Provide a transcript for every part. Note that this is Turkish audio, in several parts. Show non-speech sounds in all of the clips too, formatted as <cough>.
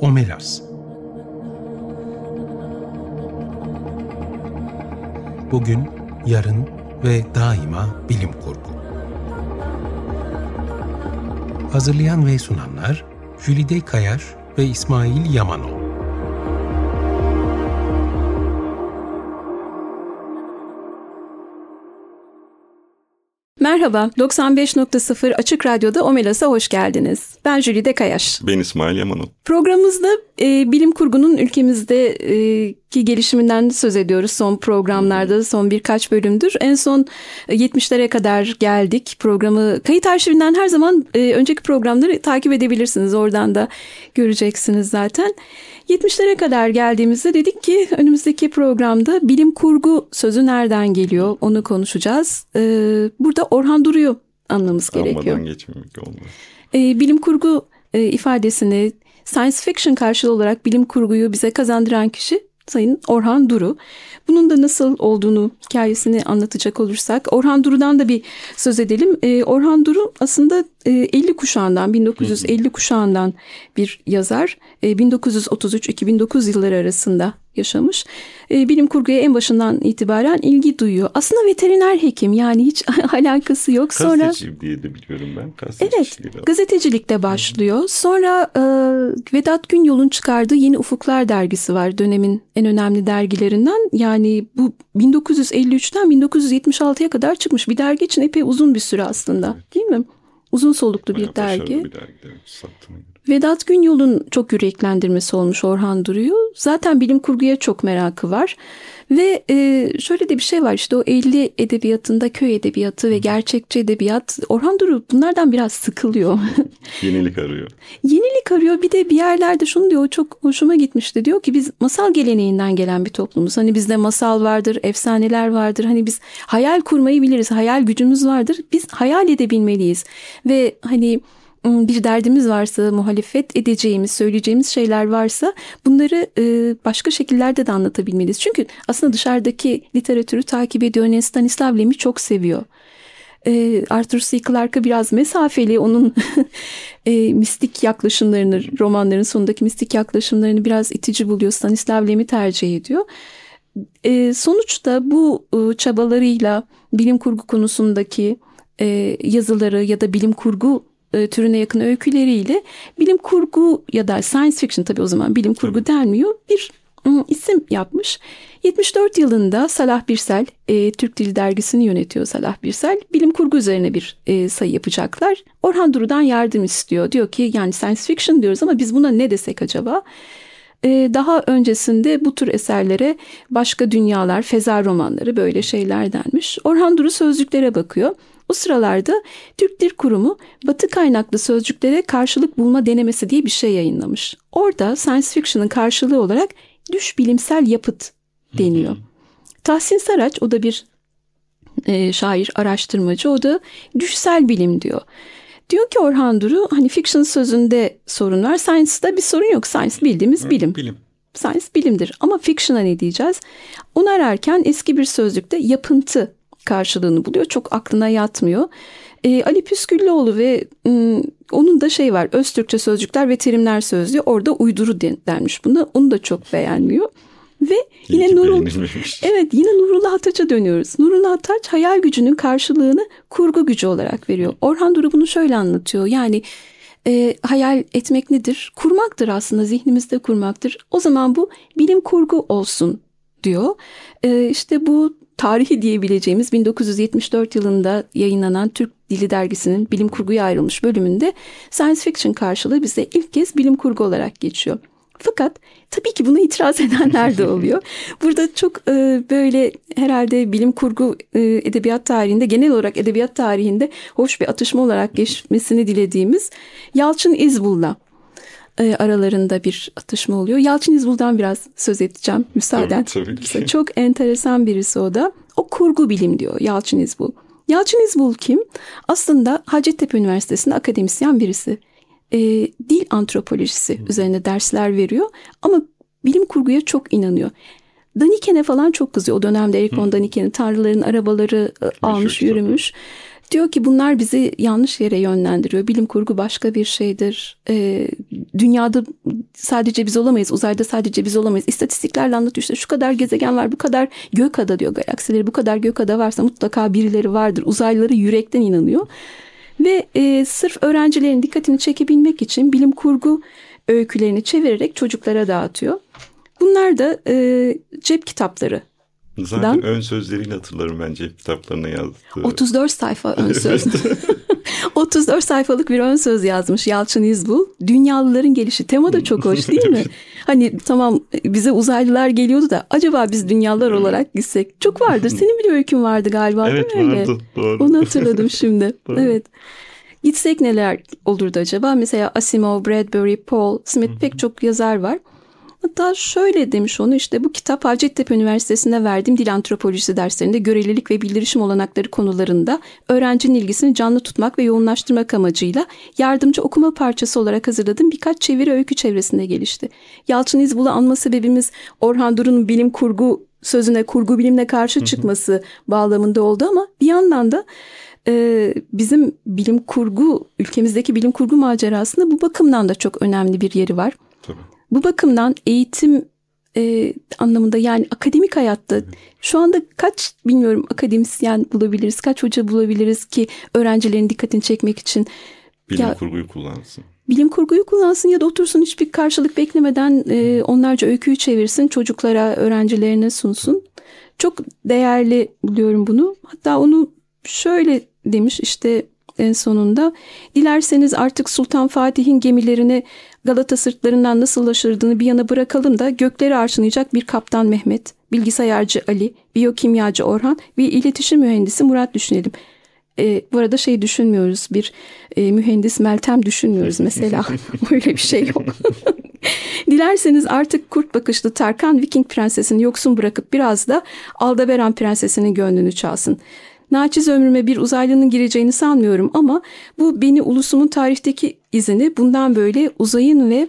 Omelas Bugün, yarın ve daima bilim kurgu. Hazırlayan ve sunanlar Jülide Kayar ve İsmail Yamanov. Merhaba, 95.0 Açık Radyo'da Omelas'a hoş geldiniz. Ben Jülide Kayaş. Ben İsmail Yamanov. Programımızda e, bilim kurgunun ülkemizdeki gelişiminden söz ediyoruz son programlarda, son birkaç bölümdür. En son 70'lere kadar geldik. Programı kayıt arşivinden her zaman e, önceki programları takip edebilirsiniz. Oradan da göreceksiniz zaten. 70'lere kadar geldiğimizde dedik ki önümüzdeki programda bilim kurgu sözü nereden geliyor onu konuşacağız. Ee, burada Orhan Duru'yu Almadan gerekiyor. geçmemek olmaz. Ee, bilim kurgu e, ifadesini science fiction karşılığı olarak bilim kurguyu bize kazandıran kişi Sayın Orhan Duru. Bunun da nasıl olduğunu, hikayesini anlatacak olursak Orhan Duru'dan da bir söz edelim. Ee, Orhan Duru aslında e, 50 kuşağından, 1950 kuşağından bir yazar. E, 1933-2009 yılları arasında yaşamış. E, bilim kurguya en başından itibaren ilgi duyuyor. Aslında veteriner hekim yani hiç <laughs> alakası yok. Sonra Gazeteci diye de biliyorum ben. Gazeteci Evet, gazetecilikte başlıyor. Sonra e, Vedat Günyol'un çıkardığı Yeni Ufuklar dergisi var. Dönemin en önemli dergilerinden. Yani bu 1953'ten 1976'ya kadar çıkmış bir dergi için epey uzun bir süre aslında. Değil mi? Uzun soluklu bir Bayağı başarılı dergi. Bir dergi göre. Vedat Günyol'un çok yüreklendirmesi olmuş Orhan Duru'yu. Zaten bilim kurguya çok merakı var. Ve e, şöyle de bir şey var işte o 50 edebiyatında köy edebiyatı ve gerçekçi edebiyat. Orhan Duru bunlardan biraz sıkılıyor. <laughs> Yenilik arıyor. Yenilik arıyor bir de bir yerlerde şunu diyor çok hoşuma gitmişti. Diyor ki biz masal geleneğinden gelen bir toplumuz. Hani bizde masal vardır, efsaneler vardır. Hani biz hayal kurmayı biliriz, hayal gücümüz vardır. Biz hayal edebilmeliyiz. Ve hani bir derdimiz varsa, muhalefet edeceğimiz, söyleyeceğimiz şeyler varsa bunları e, başka şekillerde de anlatabilmeliyiz. Çünkü aslında dışarıdaki literatürü takip ediyor. Stanislav Lem'i çok seviyor. Arthur C. Clarke'a biraz mesafeli onun <laughs> mistik yaklaşımlarını romanların sonundaki mistik yaklaşımlarını biraz itici buluyor. Stanislav Lem'i tercih ediyor. Sonuçta bu e, çabalarıyla bilim kurgu konusundaki yazıları ya da bilim kurgu e, türüne yakın öyküleriyle bilim kurgu ya da science fiction tabii o zaman bilim kurgu denmiyor bir ım, isim yapmış. 74 yılında Salah Birsel, e, Türk Dili Dergisi'ni yönetiyor Salah Birsel. Bilim kurgu üzerine bir e, sayı yapacaklar. Orhan Duru'dan yardım istiyor. Diyor ki yani science fiction diyoruz ama biz buna ne desek acaba? E, daha öncesinde bu tür eserlere başka dünyalar, feza romanları böyle şeyler denmiş. Orhan Duru sözcüklere bakıyor. O sıralarda Türk Dil Kurumu batı kaynaklı sözcüklere karşılık bulma denemesi diye bir şey yayınlamış. Orada science fiction'ın karşılığı olarak düş bilimsel yapıt deniyor. Tahsin Saraç o da bir e, şair, araştırmacı o da düşsel bilim diyor. Diyor ki Orhan Duru hani fiction sözünde sorun var. Science'da bir sorun yok. Science bildiğimiz bilim. Bilim. Science bilimdir ama fiction'a ne diyeceğiz? Onu ararken eski bir sözlükte yapıntı karşılığını buluyor. Çok aklına yatmıyor. Ee, Ali Püsküllüoğlu ve ım, onun da şey var Öztürkçe Sözcükler ve Terimler Sözlüğü orada uyduru den- denmiş buna. Onu da çok beğenmiyor. Ve yine Nurul. <laughs> Evet yine Nurullah Ataç'a dönüyoruz. Nurullah Ataç hayal gücünün karşılığını kurgu gücü olarak veriyor. Orhan Duru bunu şöyle anlatıyor. Yani e, hayal etmek nedir? Kurmaktır aslında zihnimizde kurmaktır. O zaman bu bilim kurgu olsun diyor. E, işte bu tarihi diyebileceğimiz 1974 yılında yayınlanan Türk Dili Dergisi'nin bilim kurguya ayrılmış bölümünde science fiction karşılığı bize ilk kez bilim kurgu olarak geçiyor. Fakat tabii ki buna itiraz <laughs> edenler de oluyor. Burada çok e, böyle herhalde bilim kurgu e, edebiyat tarihinde genel olarak edebiyat tarihinde hoş bir atışma olarak geçmesini dilediğimiz Yalçın İzbul'la e, aralarında bir atışma oluyor. Yalçın İzbul'dan biraz söz edeceğim müsaaden. Tabii, tabii ki. Çok enteresan birisi o da. O kurgu bilim diyor Yalçın İzbul. Yalçın İzbul kim? Aslında Hacettepe Üniversitesi'nde akademisyen birisi. E, dil antropolojisi üzerine dersler veriyor ama bilim kurguya çok inanıyor. Daniken'e falan çok kızıyor. O dönemde Erikon Daniken'in Tanrıların Arabaları e, almış kitap. yürümüş. Diyor ki bunlar bizi yanlış yere yönlendiriyor. Bilim kurgu başka bir şeydir. Ee, dünyada sadece biz olamayız. Uzayda sadece biz olamayız. İstatistiklerle anlatıyor işte şu kadar gezegen var. Bu kadar gök ada diyor galaksileri. Bu kadar gök ada varsa mutlaka birileri vardır. Uzaylıları yürekten inanıyor. Ve e, sırf öğrencilerin dikkatini çekebilmek için bilim kurgu öykülerini çevirerek çocuklara dağıtıyor. Bunlar da e, cep kitapları Zaten Dan, ön sözleriyle hatırlarım bence kitaplarına yazdığı. 34 sayfa ön söz. <laughs> 34 sayfalık bir ön söz yazmış Yalçın İzbul. Dünyalıların gelişi. Tema da çok hoş değil mi? hani tamam bize uzaylılar geliyordu da acaba biz dünyalılar olarak gitsek. Çok vardır. Senin bir öykün vardı galiba evet, değil mi? Evet vardı. Doğru. Onu hatırladım şimdi. <laughs> evet. Gitsek neler olurdu acaba? Mesela Asimov, Bradbury, Paul, Smith pek çok yazar var. Hatta şöyle demiş onu işte bu kitap Hacettepe Üniversitesi'nde verdiğim dil antropolojisi derslerinde görelilik ve bildirişim olanakları konularında öğrencinin ilgisini canlı tutmak ve yoğunlaştırmak amacıyla yardımcı okuma parçası olarak hazırladığım birkaç çeviri öykü çevresinde gelişti. Yalçın İzbul'u anma sebebimiz Orhan Durun'un bilim kurgu sözüne kurgu bilimle karşı çıkması bağlamında oldu ama bir yandan da e, bizim bilim kurgu ülkemizdeki bilim kurgu macerasında bu bakımdan da çok önemli bir yeri var. Tabii. Bu bakımdan eğitim e, anlamında yani akademik hayatta evet. şu anda kaç bilmiyorum akademisyen bulabiliriz, kaç hoca bulabiliriz ki öğrencilerin dikkatini çekmek için. Bilim ya, kurguyu kullansın. Bilim kurguyu kullansın ya da otursun hiçbir karşılık beklemeden e, onlarca öyküyü çevirsin, çocuklara, öğrencilerine sunsun. Çok değerli buluyorum bunu. Hatta onu şöyle demiş işte en sonunda. Dilerseniz artık Sultan Fatih'in gemilerini Galata sırtlarından nasıl ulaşırdığını bir yana bırakalım da gökleri arşınlayacak bir kaptan Mehmet, bilgisayarcı Ali, biyokimyacı Orhan ve iletişim mühendisi Murat düşünelim. E, bu arada şey düşünmüyoruz bir e, mühendis Meltem düşünmüyoruz mesela. <laughs> <laughs> Öyle bir şey yok. <laughs> Dilerseniz artık kurt bakışlı Tarkan Viking prensesini yoksun bırakıp biraz da Aldebaran prensesinin gönlünü çalsın. Naçiz ömrüme bir uzaylının gireceğini sanmıyorum ama bu beni ulusumun tarihteki izini bundan böyle uzayın ve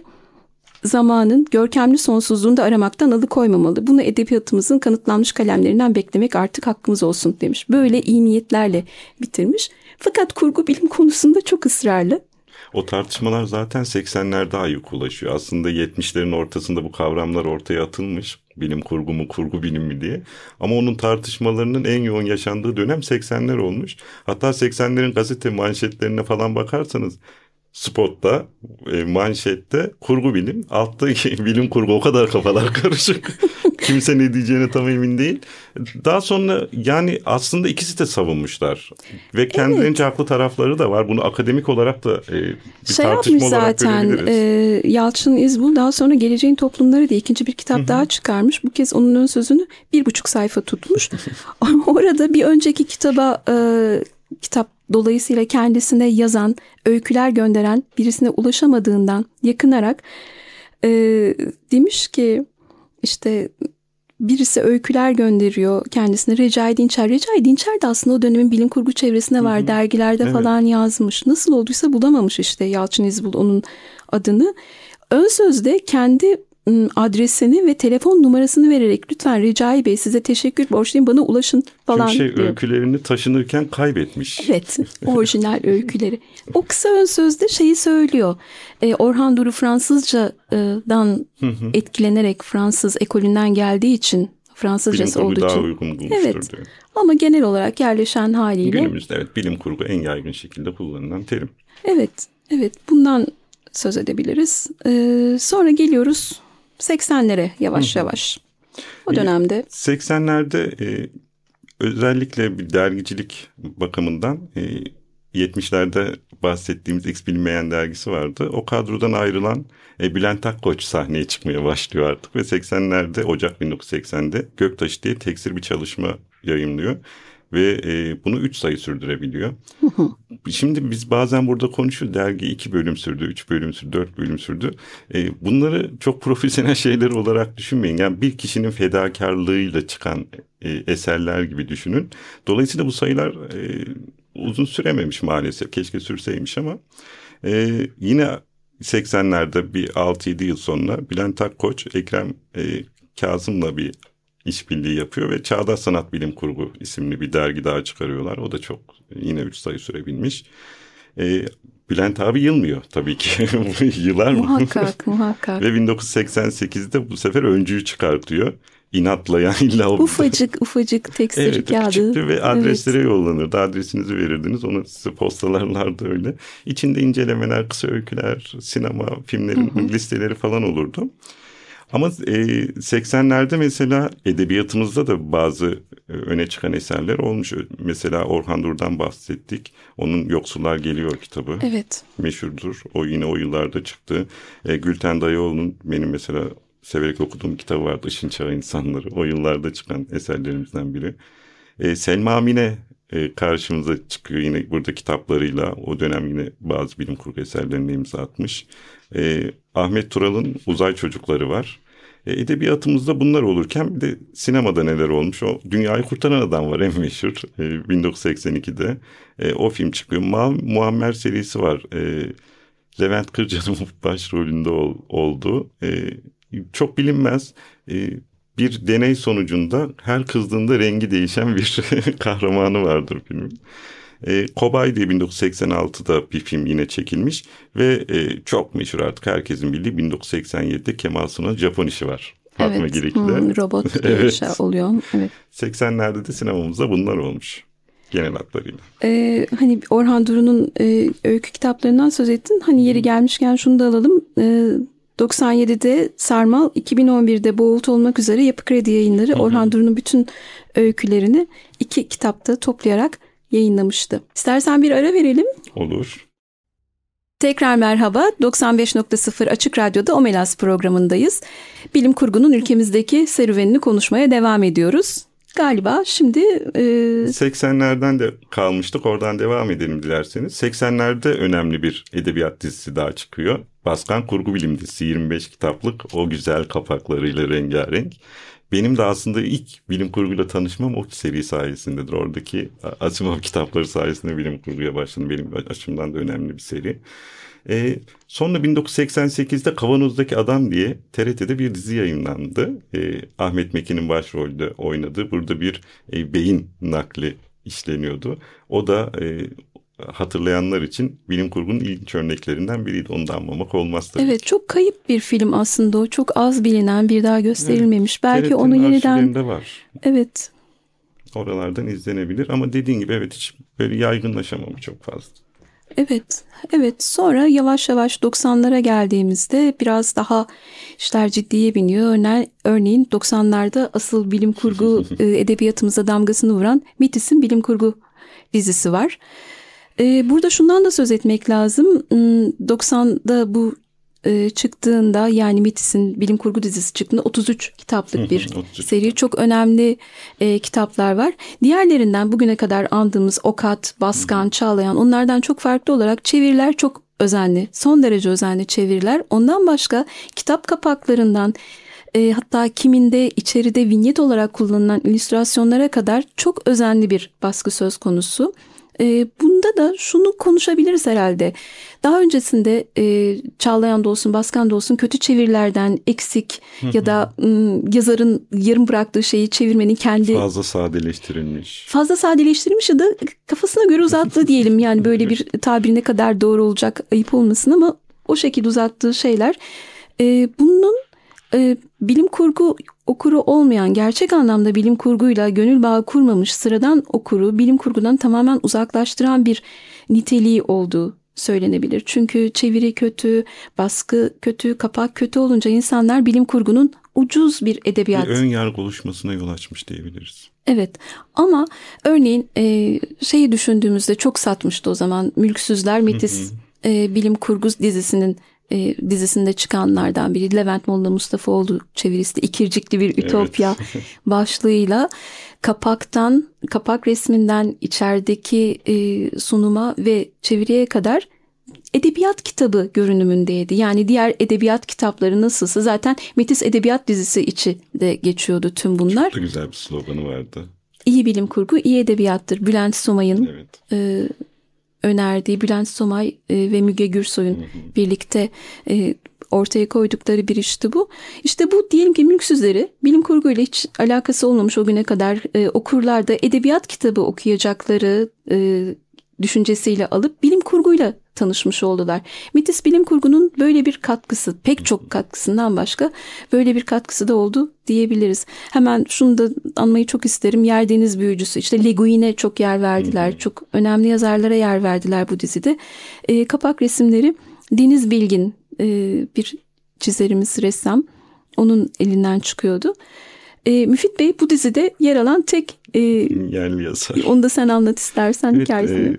zamanın görkemli sonsuzluğunda aramaktan alıkoymamalı. Bunu edebiyatımızın kanıtlanmış kalemlerinden beklemek artık hakkımız olsun demiş. Böyle iyi niyetlerle bitirmiş. Fakat kurgu bilim konusunda çok ısrarlı. O tartışmalar zaten 80'lerde ayyuk ulaşıyor. Aslında 70'lerin ortasında bu kavramlar ortaya atılmış. Bilim kurgu mu, kurgu bilim mi diye. Ama onun tartışmalarının en yoğun yaşandığı dönem 80'ler olmuş. Hatta 80'lerin gazete manşetlerine falan bakarsanız spotta, e, manşette kurgu bilim, alttaki <laughs> bilim kurgu o kadar kafalar <laughs> karışık. Kimse ne diyeceğine tam emin değil. Daha sonra yani aslında ikisi de savunmuşlar. Ve kendilerince evet. haklı tarafları da var. Bunu akademik olarak da e, bir şey tartışma olarak zaten. E, Yalçın İzbul daha sonra Geleceğin Toplumları diye ikinci bir kitap daha çıkarmış. Bu kez onun ön sözünü bir buçuk sayfa tutmuş. <laughs> Orada bir önceki kitaba e, kitap dolayısıyla kendisine yazan, öyküler gönderen birisine ulaşamadığından yakınarak e, demiş ki işte birisi öyküler gönderiyor kendisine Recai Dinçer. Recai Dinçer de aslında o dönemin bilim kurgu çevresinde var. Hı hı. Dergilerde evet. falan yazmış. Nasıl olduysa bulamamış işte Yalçın İzbul onun adını. Ön sözde kendi adresini ve telefon numarasını vererek lütfen Recai Bey size teşekkür borçluyum bana ulaşın falan Çünkü şey diyor. öykülerini taşınırken kaybetmiş. Evet <laughs> orijinal öyküleri. O kısa ön sözde şeyi söylüyor. Ee, Orhan Duru Fransızcadan etkilenerek Fransız ekolünden geldiği için Fransızcası bilim olduğu daha için. uygun bulmuştur evet. diyor. Ama genel olarak yerleşen haliyle. Günümüzde evet bilim kurgu en yaygın şekilde kullanılan terim. Evet, evet bundan söz edebiliriz. Ee, sonra geliyoruz 80'lere yavaş yavaş. O dönemde. 80'lerde e, özellikle bir dergicilik bakımından e, 70'lerde bahsettiğimiz X Bilinmeyen dergisi vardı. O kadrodan ayrılan e, Bülent Akkoç sahneye çıkmaya başlıyor artık ve 80'lerde Ocak 1980'de Göktaş diye tekstil bir çalışma yayınlıyor ve e, bunu üç sayı sürdürebiliyor. Şimdi biz bazen burada konuşuyoruz dergi iki bölüm sürdü, üç bölüm sürdü, dört bölüm sürdü. E, bunları çok <laughs> profesyonel şeyler olarak düşünmeyin. Yani bir kişinin fedakarlığıyla çıkan e, eserler gibi düşünün. Dolayısıyla bu sayılar e, uzun sürememiş maalesef. Keşke sürseymiş ama e, yine 80'lerde bir 6-7 yıl sonra Bülent Akkoç, Ekrem e, Kazım'la bir işbirliği yapıyor ve Çağdaş Sanat Bilim Kurgu isimli bir dergi daha çıkarıyorlar. O da çok yine üç sayı sürebilmiş. E, Bülent abi yılmıyor tabii ki. <laughs> Yılar mı? Muhakkak, muhakkak. Ve 1988'de bu sefer öncüyü çıkartıyor. İnatla yani <laughs> illa o... Ufacık ufacık tekstil evet, kağıdı. Küçüktü ve adreslere evet. yollanırdı. Adresinizi verirdiniz. Onu size postalarlardı öyle. İçinde incelemeler, kısa öyküler, sinema, filmlerin listeleri falan olurdu. Ama e, 80'lerde mesela edebiyatımızda da bazı e, öne çıkan eserler olmuş. Mesela Orhan Dur'dan bahsettik. Onun Yoksullar Geliyor kitabı. Evet. Meşhurdur. O yine o yıllarda çıktı. E, Gülten Dayıoğlu'nun benim mesela severek okuduğum kitabı vardı. Işın Çağı İnsanları. O yıllarda çıkan eserlerimizden biri. E, Selma Mine e, karşımıza çıkıyor yine burada kitaplarıyla. O dönem yine bazı bilim kurgu eserlerini imza atmış. E, Ahmet Tural'ın Uzay Çocukları var. E, edebiyatımızda bunlar olurken bir de sinemada neler olmuş? O Dünyayı Kurtaran Adam var <laughs> en meşhur. E, 1982'de. E, o film çıkıyor. Ma Muammer serisi var. E, Levent Kırca'nın <laughs> başrolünde ol, oldu. E, çok bilinmez. E, bir deney sonucunda her kızdığında rengi değişen bir <laughs> kahramanı vardır filmin. E, Kobay diye 1986'da bir film yine çekilmiş ve e, çok meşhur artık herkesin bildiği 1987'de Kemal Sunal Japon işi var. Fatma evet, Girik'le. Hmm, robot <laughs> evet. oluyor. Evet. 80'lerde de sinemamızda bunlar olmuş genel hatlarıyla. Ee, hani Orhan Duru'nun e, öykü kitaplarından söz ettin. Hani yeri gelmişken şunu da alalım. Ee, 97'de Sarmal, 2011'de Boğult olmak üzere Yapı Kredi yayınları Orhan Duru'nun bütün öykülerini iki kitapta toplayarak yayınlamıştı. İstersen bir ara verelim. Olur. Tekrar merhaba. 95.0 Açık Radyo'da Omelas programındayız. Bilim kurgunun ülkemizdeki serüvenini konuşmaya devam ediyoruz. Galiba şimdi... E... 80'lerden de kalmıştık. Oradan devam edelim dilerseniz. 80'lerde önemli bir edebiyat dizisi daha çıkıyor. Baskan Kurgu Bilim dizisi 25 kitaplık o güzel kapaklarıyla rengarenk. Benim de aslında ilk bilim kurguyla tanışmam o seri sayesindedir. Oradaki Asimov kitapları sayesinde bilim kurguya başladım. Benim açımdan da önemli bir seri. E, sonra 1988'de Kavanoz'daki Adam diye TRT'de bir dizi yayınlandı. E, Ahmet Mekin'in başrolde oynadığı burada bir e, beyin nakli işleniyordu. O da e, hatırlayanlar için bilim kurgunun ilginç örneklerinden biriydi. Onu da anmamak olmaz tabii Evet çok kayıp bir film aslında o. Çok az bilinen bir daha gösterilmemiş. Evet, Belki onu yeniden... var. Evet. Oralardan izlenebilir ama dediğin gibi evet hiç böyle yaygınlaşamamış çok fazla. Evet, evet. Sonra yavaş yavaş 90'lara geldiğimizde biraz daha işler ciddiye biniyor. Örne örneğin 90'larda asıl bilim kurgu <laughs> e, edebiyatımıza damgasını vuran Mitis'in bilim kurgu dizisi var. E, burada şundan da söz etmek lazım. 90'da hmm, bu e, çıktığında yani Mitis'in bilim kurgu dizisi çıktığında 33 kitaplık bir seri. Çok önemli e, kitaplar var. Diğerlerinden bugüne kadar andığımız Okat, Baskan, Çağlayan onlardan çok farklı olarak çeviriler çok özenli. Son derece özenli çeviriler. Ondan başka kitap kapaklarından e, hatta kiminde içeride vinyet olarak kullanılan illüstrasyonlara kadar çok özenli bir baskı söz konusu. E, bunda da şunu konuşabiliriz herhalde. Daha öncesinde e, Çağlayan da olsun, Baskan da olsun kötü çevirilerden eksik ya da m, yazarın yarım bıraktığı şeyi çevirmenin kendi... Fazla sadeleştirilmiş. Fazla sadeleştirilmiş ya da kafasına göre uzattığı <laughs> diyelim. Yani böyle bir tabir ne kadar doğru olacak ayıp olmasın ama o şekilde uzattığı şeyler. E, bunun e, bilim kurgu okuru olmayan, gerçek anlamda bilim kurguyla gönül bağı kurmamış sıradan okuru bilim kurgudan tamamen uzaklaştıran bir niteliği olduğu söylenebilir. Çünkü çeviri kötü, baskı kötü, kapak kötü olunca insanlar bilim kurgunun ucuz bir edebiyat. Bir ön yargı oluşmasına yol açmış diyebiliriz. Evet ama örneğin e, şeyi düşündüğümüzde çok satmıştı o zaman Mülksüzler Metis e, bilim kurgu dizisinin e, dizisinde çıkanlardan biri Levent Molla Mustafaoğlu çevirisi İkircikli bir Ütopya evet. <laughs> başlığıyla kapaktan kapak resminden içerideki e, sunuma ve çeviriye kadar edebiyat kitabı görünümündeydi. Yani diğer edebiyat kitapları nasılsa zaten Metis Edebiyat dizisi içi de geçiyordu tüm bunlar. Çok da güzel bir sloganı vardı. İyi bilim kurgu, iyi edebiyattır. Bülent Somay'ın evet. e, önerdiği Bülent Somay e, ve Müge Gürsoy'un birlikte e, ortaya koydukları bir işti bu. İşte bu diyelim ki mülksüzleri bilim kurguyla hiç alakası olmamış o güne kadar e, okurlarda edebiyat kitabı okuyacakları e, düşüncesiyle alıp bilim kurguyla tanışmış oldular. Metis bilim kurgunun böyle bir katkısı, pek çok katkısından başka böyle bir katkısı da oldu diyebiliriz. Hemen şunu da anmayı çok isterim. Yer deniz büyücüsü işte Le Guin'e çok yer verdiler. Çok önemli yazarlara yer verdiler bu dizide. E, kapak resimleri Deniz Bilgin e, bir çizerimiz, ressam. Onun elinden çıkıyordu. E, Müfit Bey bu dizide yer alan tek e, yerli yazar. Onu da sen anlat istersen evet, hikayesini. E,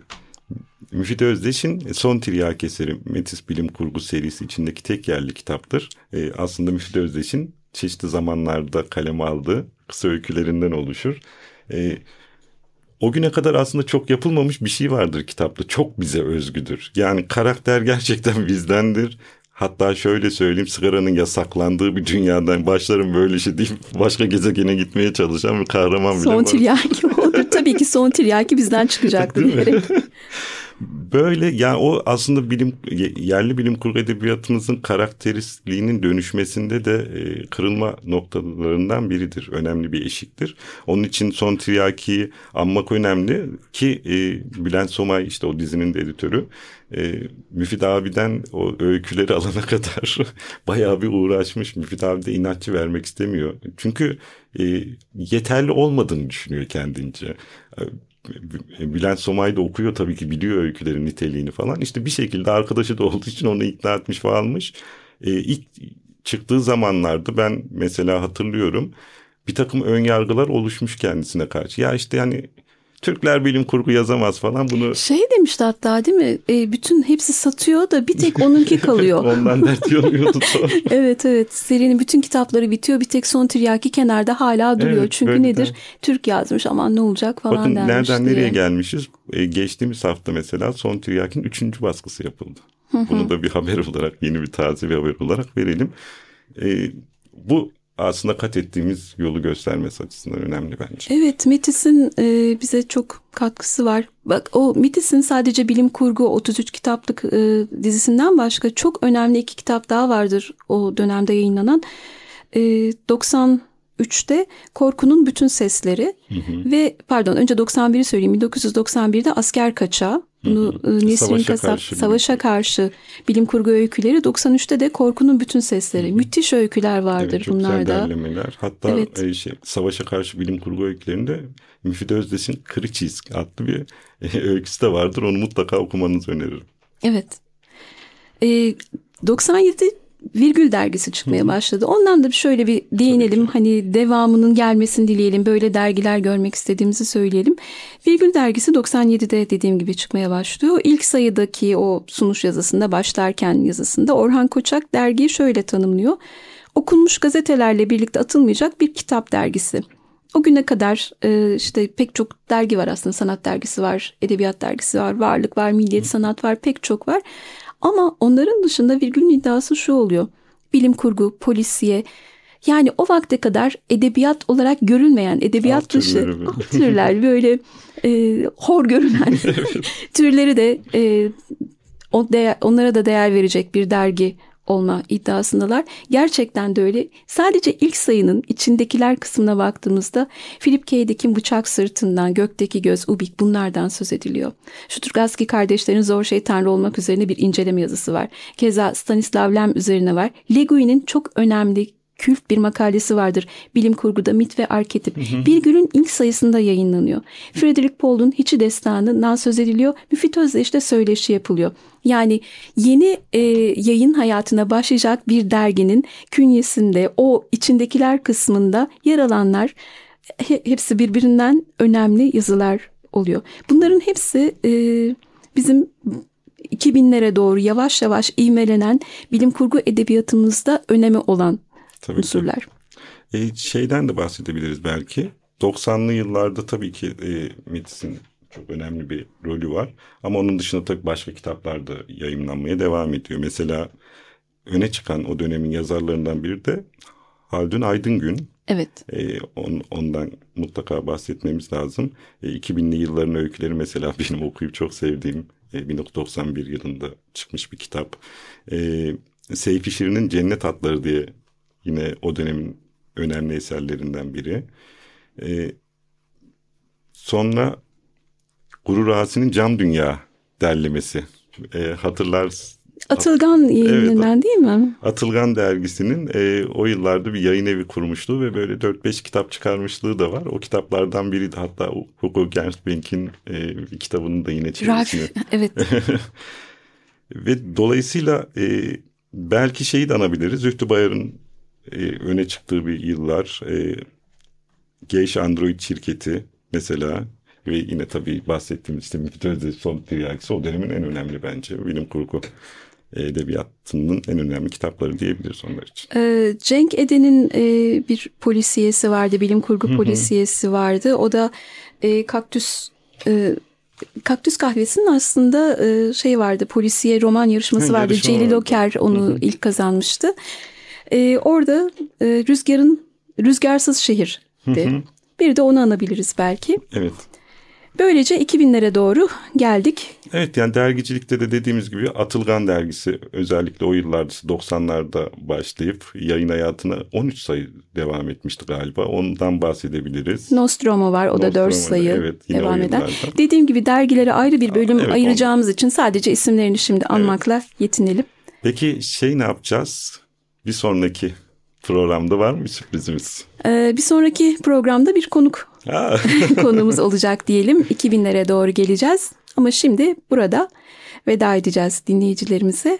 Müfit Özdeş'in son tiryak eseri Metis Bilim Kurgu serisi içindeki tek yerli kitaptır. E, aslında Müfit Özdeş'in çeşitli zamanlarda kaleme aldığı kısa öykülerinden oluşur. E, o güne kadar aslında çok yapılmamış bir şey vardır kitapta. Çok bize özgüdür. Yani karakter <laughs> gerçekten bizdendir. Hatta şöyle söyleyeyim sigaranın yasaklandığı bir dünyadan başlarım böyle şey deyip başka gezegene gitmeye çalışan bir kahraman bile son var. Son tiryaki olur. Tabii ki son tiryaki bizden çıkacaktı diyerek. <laughs> Böyle yani o aslında bilim yerli bilim kurgu edebiyatımızın karakteristliğinin dönüşmesinde de e, kırılma noktalarından biridir. Önemli bir eşiktir. Onun için son Triyaki'yi anmak önemli ki e, Bülent Somay işte o dizinin de editörü e, Müfit abiden o öyküleri <laughs> alana kadar <laughs> bayağı bir uğraşmış. Müfit abi de inatçı vermek istemiyor. Çünkü e, yeterli olmadığını düşünüyor kendince. Bülent Somay da okuyor tabii ki biliyor öykülerin niteliğini falan. İşte bir şekilde arkadaşı da olduğu için onu ikna etmiş almış. Ee, ilk çıktığı zamanlarda ben mesela hatırlıyorum bir takım ön yargılar oluşmuş kendisine karşı. Ya işte yani Türkler bilim kurgu yazamaz falan bunu. Şey demişti hatta değil mi? E, bütün hepsi satıyor da bir tek onunki <laughs> kalıyor. Ondan dert yanıyordu <laughs> evet evet serinin bütün kitapları bitiyor bir tek son tiryaki kenarda hala duruyor. Evet, Çünkü nedir? De. Türk yazmış aman ne olacak falan Bakın denmiş nereden diye. nereye gelmişiz? E, geçtiğimiz hafta mesela son tiryakinin üçüncü baskısı yapıldı. Bunu da bir haber olarak yeni bir taze bir haber olarak verelim. E, bu aslında kat ettiğimiz yolu göstermesi açısından önemli bence. Evet Metis'in e, bize çok katkısı var. Bak o Metis'in sadece bilim kurgu 33 kitaplık e, dizisinden başka çok önemli iki kitap daha vardır o dönemde yayınlanan. E, 90 3'te Korkunun Bütün Sesleri hı hı. ve pardon önce 91'i söyleyeyim 1991'de Asker Kaçağı bunu hı hı. E, Nesrin savaşa Kasap karşı Savaşa Karşı Bilim Kurgu Öyküleri 93'te de Korkunun Bütün Sesleri. Hı hı. Müthiş öyküler vardır evet, çok bunlarda. derlemeler. Hatta evet. e, şey, Savaşa Karşı Bilim Kurgu Öykülerinde Müfit Özdes'in Kırı Çizg adlı bir e, <laughs> öyküsü de vardır. Onu mutlaka okumanızı öneririm. Evet. E, 97 Virgül dergisi çıkmaya başladı. Ondan da şöyle bir değinelim. Hani devamının gelmesini dileyelim. Böyle dergiler görmek istediğimizi söyleyelim. Virgül dergisi 97'de dediğim gibi çıkmaya başlıyor. İlk sayıdaki o sunuş yazısında başlarken yazısında Orhan Koçak dergiyi şöyle tanımlıyor. Okunmuş gazetelerle birlikte atılmayacak bir kitap dergisi. O güne kadar e, işte pek çok dergi var aslında. Sanat dergisi var, edebiyat dergisi var, varlık var, milliyet sanat var, pek çok var. Ama onların dışında virgülün iddiası şu oluyor. Bilim kurgu, polisiye yani o vakte kadar edebiyat olarak görülmeyen, edebiyat alt dışı alt türler böyle e, hor görünen <laughs> türleri de e, değer, onlara da değer verecek bir dergi olma iddiasındalar. Gerçekten de öyle. Sadece ilk sayının içindekiler kısmına baktığımızda Philip K. Dick'in Bıçak Sırtından, Gökteki Göz, Ubik bunlardan söz ediliyor. Şuturgaski kardeşlerin Zor Şey Tanrı olmak üzerine bir inceleme yazısı var. Keza Stanislav Lem üzerine var. Le Guin'in çok önemli kült bir makalesi vardır. Bilim kurguda mit ve arketip. Bir günün ilk sayısında yayınlanıyor. Frederick Paul'un Hiçi Destanı'ndan söz ediliyor. Müfit Özdeş'te söyleşi yapılıyor. Yani yeni e, yayın hayatına başlayacak bir derginin künyesinde o içindekiler kısmında yer alanlar he, hepsi birbirinden önemli yazılar oluyor. Bunların hepsi e, bizim 2000'lere doğru yavaş yavaş ivmelenen bilim kurgu edebiyatımızda önemi olan tabii unsurlar. E, şeyden de bahsedebiliriz belki. 90'lı yıllarda tabii ki e, Metis'in çok önemli bir rolü var. Ama onun dışında tabii başka kitaplar da yayınlanmaya devam ediyor. Mesela öne çıkan o dönemin yazarlarından biri de Haldun Aydıngün. Evet. E, on, ondan mutlaka bahsetmemiz lazım. E, 2000'li yılların öyküleri mesela <laughs> benim okuyup çok sevdiğim e, 1991 yılında çıkmış bir kitap. E, Seyfi Şirin'in Cennet Atları diye yine o dönemin önemli eserlerinden biri. E, sonra Gurur Asi'nin Cam Dünya derlemesi. E, hatırlarsın Atılgan yayınından evet, değil mi? Atılgan dergisinin e, o yıllarda bir yayın evi kurmuşluğu ve böyle 4-5 kitap çıkarmışlığı da var. O kitaplardan biri de hatta Hugo Gernsbank'in e, bir kitabının da yine çevirisini. evet. <laughs> ve dolayısıyla e, belki şeyi de anabiliriz. Zühtü Bayar'ın e, öne çıktığı bir yıllar. E, Geyş Android şirketi mesela ve yine tabii bahsettiğimiz işte Müftü son tiryakisi o dönemin en önemli bence bilim kurgu edebiyatının en önemli kitapları diyebiliriz onlar için. Ee, Cenk Eden'in e, bir polisiyesi vardı, bilim kurgu polisiyesi vardı. O da e, kaktüs e, Kaktüs Kahvesi'nin aslında e, şey vardı, polisiye roman yarışması ha, vardı. Celil Oker onu ilk kazanmıştı. E, orada e, Rüzgar'ın Rüzgarsız Şehir Bir de onu anabiliriz belki. Evet. Böylece 2000'lere doğru geldik. Evet yani dergicilikte de dediğimiz gibi Atılgan dergisi özellikle o yıllarda 90'larda başlayıp yayın hayatına 13 sayı devam etmişti galiba. Ondan bahsedebiliriz. Nostromo var o da 4 sayı evet, devam eden. Dediğim gibi dergilere ayrı bir bölüm evet, ayıracağımız onu. için sadece isimlerini şimdi anmakla evet. yetinelim. Peki şey ne yapacağız? Bir sonraki programda var mı bir sürprizimiz? Ee, bir sonraki programda bir konuk <laughs> konumuz <laughs> olacak diyelim. 2000'lere doğru geleceğiz. Ama şimdi burada veda edeceğiz dinleyicilerimize.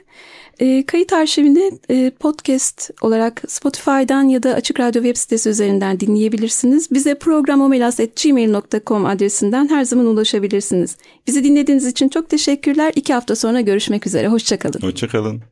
E, kayıt arşivini e, podcast olarak Spotify'dan ya da Açık Radyo web sitesi üzerinden dinleyebilirsiniz. Bize programomelas.gmail.com adresinden her zaman ulaşabilirsiniz. Bizi dinlediğiniz için çok teşekkürler. İki hafta sonra görüşmek üzere. Hoşçakalın. Hoşçakalın.